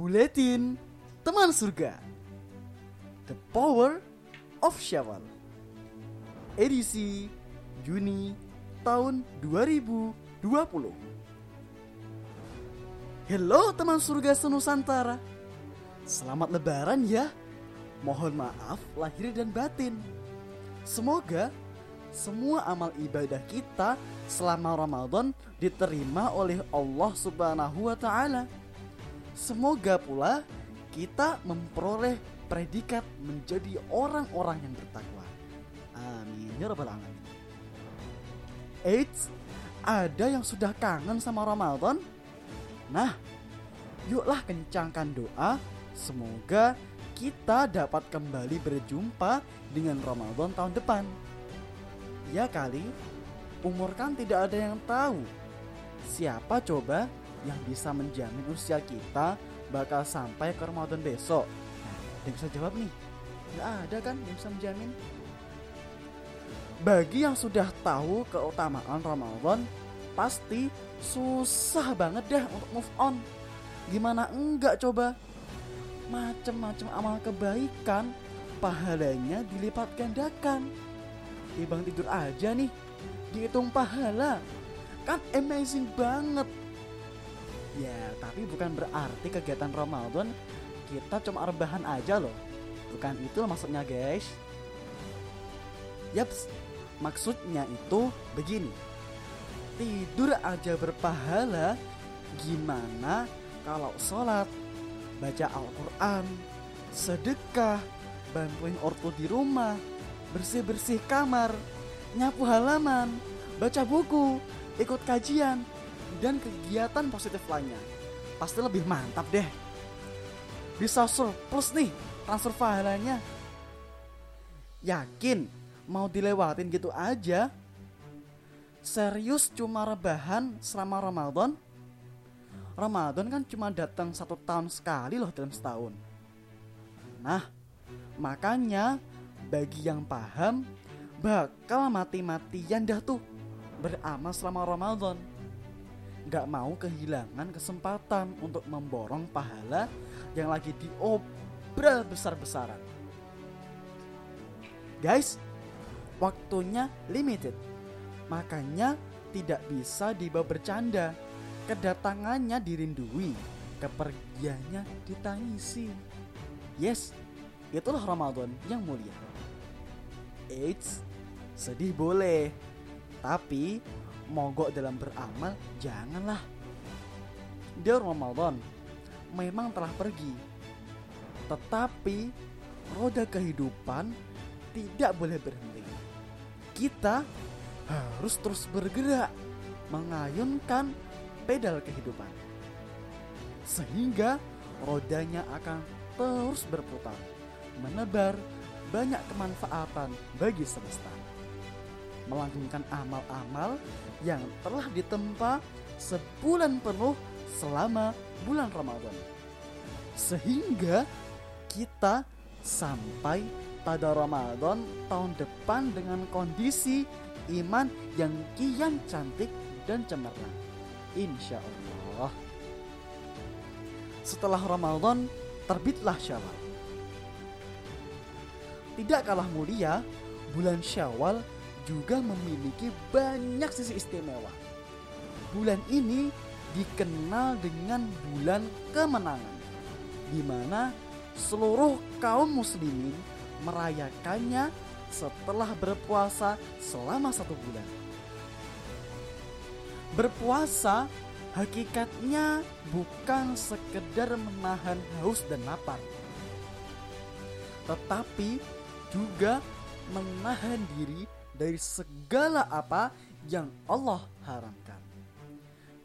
Buletin Teman Surga. The Power of Syawal. Edisi Juni tahun 2020 Halo teman surga senusantara. Selamat lebaran ya. Mohon maaf lahir dan batin. Semoga semua amal ibadah kita selama Ramadan diterima oleh Allah Subhanahu wa taala. Semoga pula kita memperoleh predikat menjadi orang-orang yang bertakwa. Amin ya rabbal alamin. Eits, ada yang sudah kangen sama Ramadan? Nah, yuklah kencangkan doa semoga kita dapat kembali berjumpa dengan Ramadan tahun depan. Ya kali, umur kan tidak ada yang tahu. Siapa coba yang bisa menjamin usia kita bakal sampai ke Ramadan besok? Nah, yang bisa jawab nih? Gak ada kan yang bisa menjamin? Bagi yang sudah tahu keutamaan Ramadan, pasti susah banget dah untuk move on. Gimana enggak coba? Macem-macem amal kebaikan, pahalanya dilipat gandakan Ibang tidur aja nih Dihitung pahala Kan amazing banget Ya tapi bukan berarti kegiatan Ramadan Kita cuma rebahan aja loh. Bukan itu maksudnya guys. Yaps Maksudnya itu begini. Tidur aja berpahala Gimana kalau sholat Baca Al-Quran Sedekah Bantuin ortu di rumah bersih-bersih kamar, nyapu halaman, baca buku, ikut kajian, dan kegiatan positif lainnya. Pasti lebih mantap deh. Bisa surplus nih transfer pahalanya. Yakin mau dilewatin gitu aja? Serius cuma rebahan selama Ramadan? Ramadan kan cuma datang satu tahun sekali loh dalam setahun. Nah, makanya bagi yang paham bakal mati-matian dah tuh beramal selama Ramadan. Gak mau kehilangan kesempatan untuk memborong pahala yang lagi diobral besar-besaran. Guys, waktunya limited. Makanya tidak bisa dibawa bercanda. Kedatangannya dirindui, kepergiannya ditangisi. Yes, itulah Ramadan yang mulia. Eits, sedih boleh. Tapi mogok dalam beramal janganlah. Dia Ramadan memang telah pergi. Tetapi roda kehidupan tidak boleh berhenti. Kita harus terus bergerak mengayunkan pedal kehidupan. Sehingga rodanya akan terus berputar, menebar banyak kemanfaatan bagi semesta. Melanggengkan amal-amal yang telah ditempa sebulan penuh selama bulan Ramadan. Sehingga kita sampai pada Ramadan tahun depan dengan kondisi iman yang kian cantik dan cemerlang. Insya Allah. Setelah Ramadan terbitlah Syawal tidak kalah mulia, bulan Syawal juga memiliki banyak sisi istimewa. Bulan ini dikenal dengan bulan kemenangan, di mana seluruh kaum muslimin merayakannya setelah berpuasa selama satu bulan. Berpuasa hakikatnya bukan sekedar menahan haus dan lapar, tetapi juga menahan diri dari segala apa yang Allah haramkan.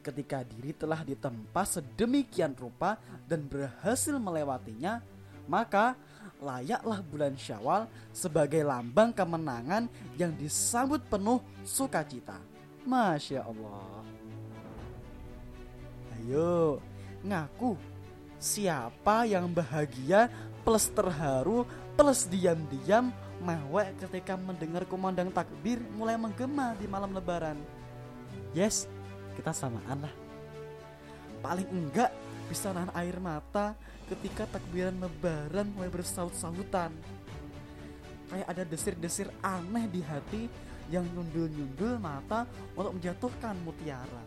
Ketika diri telah ditempa sedemikian rupa dan berhasil melewatinya, maka layaklah bulan Syawal sebagai lambang kemenangan yang disambut penuh sukacita. Masya Allah. Ayo, ngaku siapa yang bahagia plus terharu plus diam-diam mewek ketika mendengar kumandang takbir mulai menggema di malam lebaran. Yes, kita samaan lah. Paling enggak bisa nahan air mata ketika takbiran lebaran mulai bersaut-sautan. Kayak ada desir-desir aneh di hati yang nyundul-nyundul mata untuk menjatuhkan mutiara.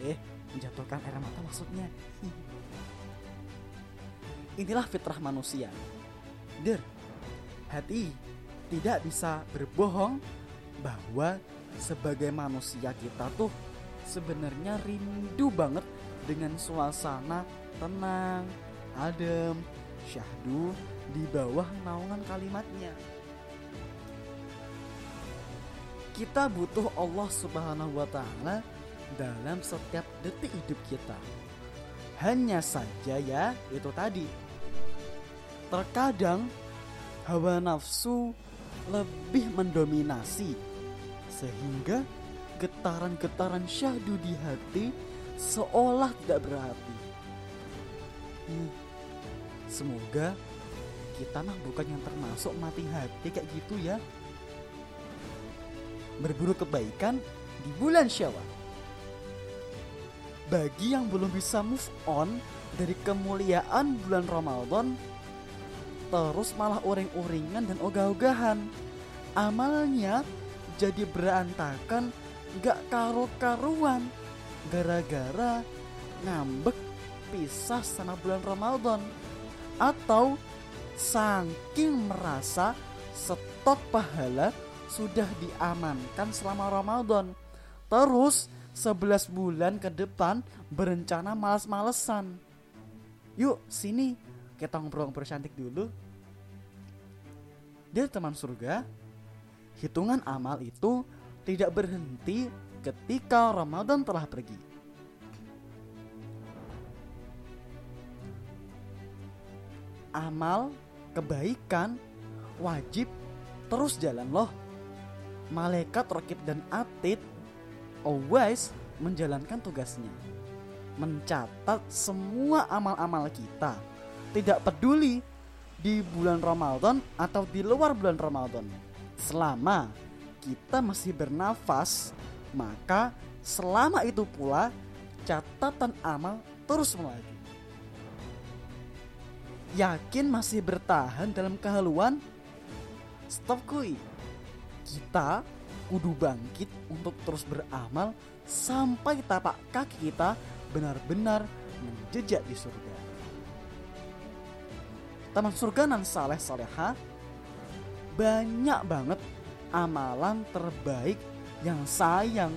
Eh, menjatuhkan air mata maksudnya. Inilah fitrah manusia. Der, hati tidak bisa berbohong bahwa sebagai manusia kita tuh sebenarnya rindu banget dengan suasana tenang, adem, syahdu di bawah naungan kalimatnya. Kita butuh Allah Subhanahu wa taala dalam setiap detik hidup kita. Hanya saja ya, itu tadi. Terkadang hawa nafsu lebih mendominasi sehingga getaran-getaran syahdu di hati seolah tidak berarti. Hmm, semoga kita mah bukan yang termasuk mati hati kayak gitu ya. Berburu kebaikan di bulan Syawal. Bagi yang belum bisa move on dari kemuliaan bulan Ramadan, terus malah uring-uringan dan ogah-ogahan. Amalnya jadi berantakan gak karu-karuan. Gara-gara ngambek pisah sama bulan Ramadan. Atau saking merasa stok pahala sudah diamankan selama Ramadan. Terus 11 bulan ke depan berencana males-malesan yuk sini kita ngobrol-ngobrol dulu dia teman surga hitungan amal itu tidak berhenti ketika Ramadan telah pergi. Amal kebaikan wajib terus jalan loh. Malaikat Rokib dan Atid always menjalankan tugasnya. Mencatat semua amal-amal kita. Tidak peduli di bulan Ramadan atau di luar bulan Ramadan. Selama kita masih bernafas, maka selama itu pula catatan amal terus melaju. Yakin masih bertahan dalam kehaluan? Stop kuy. Kita kudu bangkit untuk terus beramal sampai tapak kaki kita benar-benar menjejak di surga. Taman surga nan saleh saleha banyak banget amalan terbaik yang sayang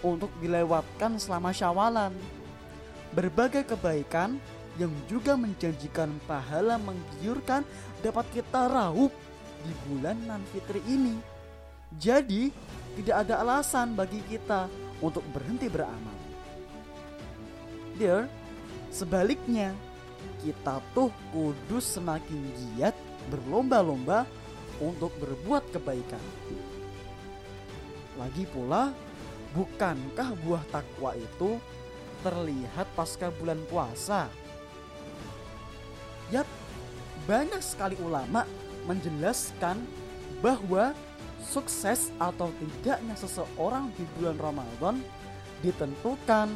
untuk dilewatkan selama syawalan. Berbagai kebaikan yang juga menjanjikan pahala menggiurkan dapat kita raup di bulan nan fitri ini. Jadi, tidak ada alasan bagi kita untuk berhenti beramal. Dear, sebaliknya, kita tuh kudus semakin giat berlomba-lomba untuk berbuat kebaikan. Lagi pula, bukankah buah takwa itu terlihat pasca bulan puasa? Yap, banyak sekali ulama menjelaskan bahwa sukses atau tidaknya seseorang di bulan Ramadan ditentukan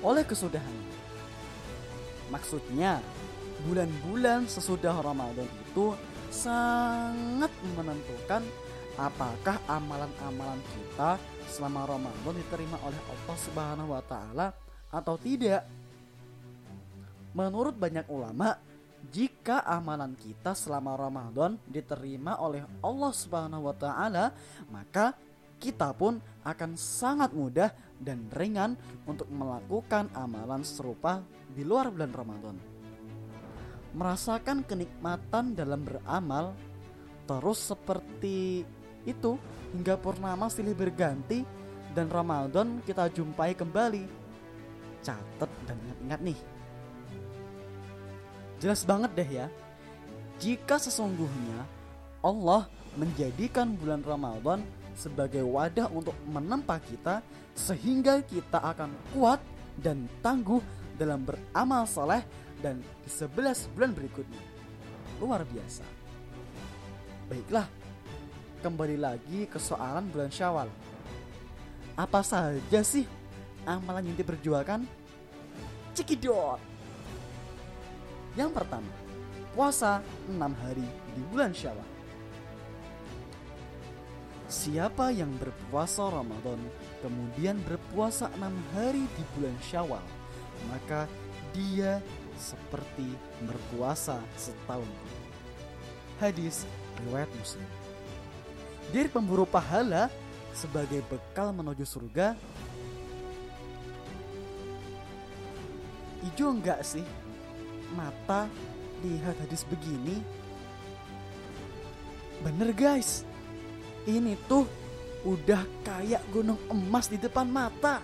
oleh kesudahan. Maksudnya, bulan-bulan sesudah Ramadan itu sangat menentukan apakah amalan-amalan kita selama Ramadan diterima oleh Allah Subhanahu wa taala atau tidak. Menurut banyak ulama, jika amalan kita selama Ramadan diterima oleh Allah Subhanahu wa taala, maka kita pun akan sangat mudah dan ringan untuk melakukan amalan serupa di luar bulan Ramadan merasakan kenikmatan dalam beramal terus seperti itu hingga purnama silih berganti dan Ramadan kita jumpai kembali. Catat dan ingat-ingat nih. Jelas banget deh ya. Jika sesungguhnya Allah menjadikan bulan Ramadan sebagai wadah untuk menempa kita sehingga kita akan kuat dan tangguh dalam beramal saleh dan di 11 bulan berikutnya. Luar biasa. Baiklah, kembali lagi ke soalan bulan Syawal. Apa saja sih amalan yang diperjualkan? Cekidot. Yang pertama, puasa 6 hari di bulan Syawal. Siapa yang berpuasa Ramadan kemudian berpuasa enam hari di bulan Syawal, maka dia seperti berpuasa setahun. Hadis riwayat Muslim. Diri pemburu pahala sebagai bekal menuju surga. Ijo enggak sih mata lihat hadis begini? Bener guys, ini tuh udah kayak gunung emas di depan mata.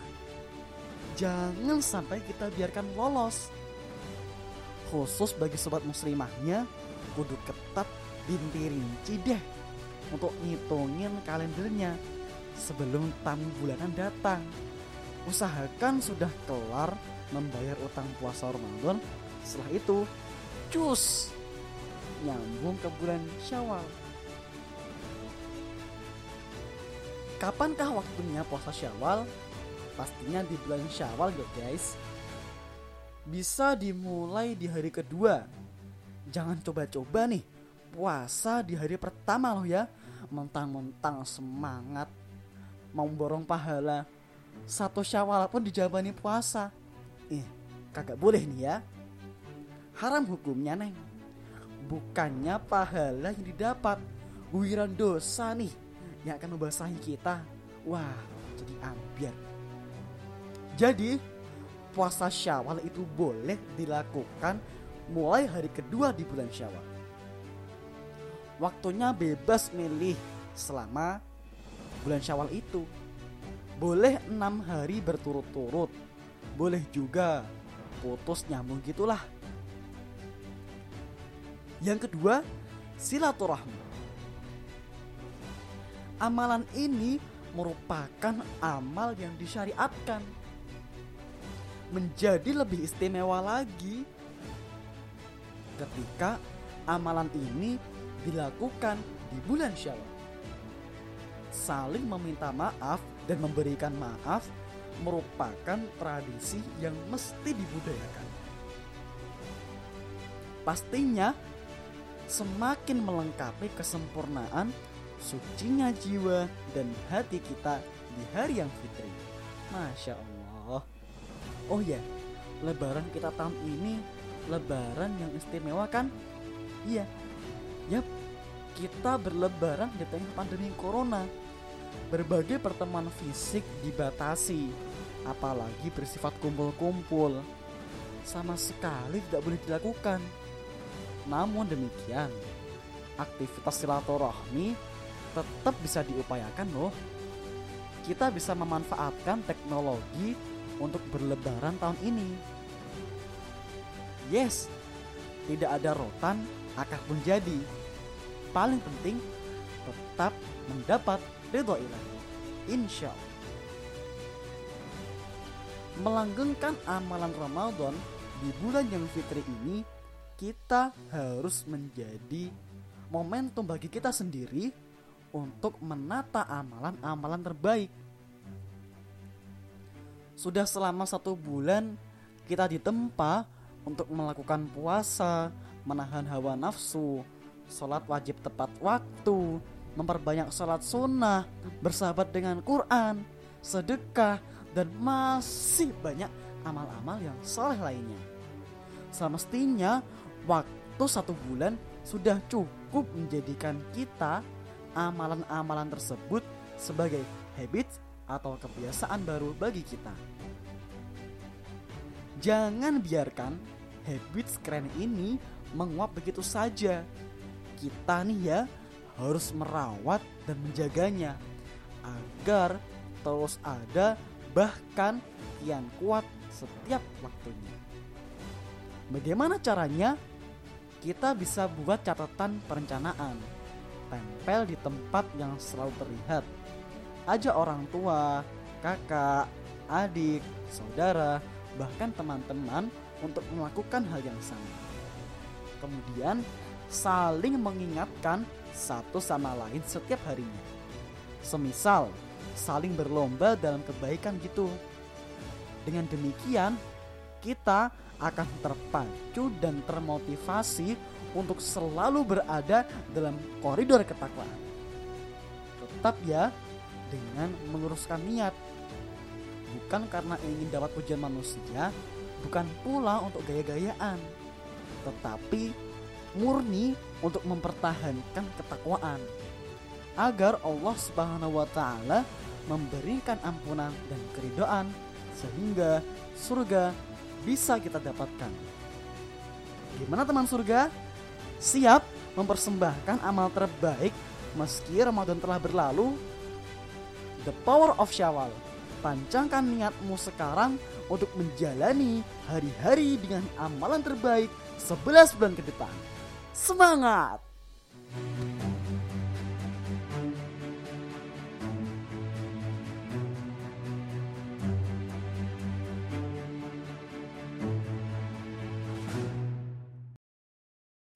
Jangan sampai kita biarkan lolos. Khusus bagi sobat muslimahnya, kudu ketat binti deh untuk ngitungin kalendernya sebelum tamu bulanan datang. Usahakan sudah kelar membayar utang puasa Ramadan. Setelah itu, cus nyambung ke bulan Syawal. Kapankah waktunya puasa Syawal? Pastinya di bulan Syawal ya guys. Bisa dimulai di hari kedua. Jangan coba-coba nih puasa di hari pertama loh ya. Mentang-mentang semangat mau borong pahala. Satu Syawal pun dijabani puasa. Eh, kagak boleh nih ya. Haram hukumnya neng. Bukannya pahala yang didapat, guiran dosa nih yang akan membasahi kita. Wah, jadi ambiar. Jadi, puasa Syawal itu boleh dilakukan mulai hari kedua di bulan Syawal. Waktunya bebas milih selama bulan Syawal itu. Boleh enam hari berturut-turut, boleh juga putus nyambung gitulah. Yang kedua, silaturahmi amalan ini merupakan amal yang disyariatkan. Menjadi lebih istimewa lagi ketika amalan ini dilakukan di bulan Syawal. Saling meminta maaf dan memberikan maaf merupakan tradisi yang mesti dibudayakan. Pastinya semakin melengkapi kesempurnaan sucinya jiwa dan hati kita di hari yang fitri. Masya Allah. Oh ya, lebaran kita tahun ini lebaran yang istimewa kan? Iya. Yap, kita berlebaran di tengah pandemi corona. Berbagai pertemuan fisik dibatasi, apalagi bersifat kumpul-kumpul. Sama sekali tidak boleh dilakukan. Namun demikian, aktivitas silaturahmi tetap bisa diupayakan loh. Kita bisa memanfaatkan teknologi untuk berlebaran tahun ini. Yes, tidak ada rotan, akar pun jadi. Paling penting, tetap mendapat ridho ilahi. Insya Allah. Melanggengkan amalan Ramadan di bulan yang fitri ini, kita harus menjadi momentum bagi kita sendiri untuk menata amalan-amalan terbaik. Sudah selama satu bulan kita ditempa untuk melakukan puasa, menahan hawa nafsu, sholat wajib tepat waktu, memperbanyak sholat sunnah, bersahabat dengan Quran, sedekah, dan masih banyak amal-amal yang soleh lainnya. Semestinya waktu satu bulan sudah cukup menjadikan kita amalan-amalan tersebut sebagai habit atau kebiasaan baru bagi kita. Jangan biarkan habit keren ini menguap begitu saja. Kita nih ya harus merawat dan menjaganya agar terus ada bahkan yang kuat setiap waktunya. Bagaimana caranya? Kita bisa buat catatan perencanaan tempel di tempat yang selalu terlihat. Ajak orang tua, kakak, adik, saudara, bahkan teman-teman untuk melakukan hal yang sama. Kemudian saling mengingatkan satu sama lain setiap harinya. Semisal saling berlomba dalam kebaikan gitu. Dengan demikian, kita akan terpacu dan termotivasi untuk selalu berada dalam koridor ketakwaan. Tetap ya dengan meluruskan niat. Bukan karena ingin dapat pujian manusia, bukan pula untuk gaya-gayaan, tetapi murni untuk mempertahankan ketakwaan agar Allah Subhanahu wa taala memberikan ampunan dan keridoan sehingga surga bisa kita dapatkan. Gimana teman surga? Siap mempersembahkan amal terbaik meski Ramadan telah berlalu? The power of Syawal. Pancangkan niatmu sekarang untuk menjalani hari-hari dengan amalan terbaik 11 bulan ke depan. Semangat!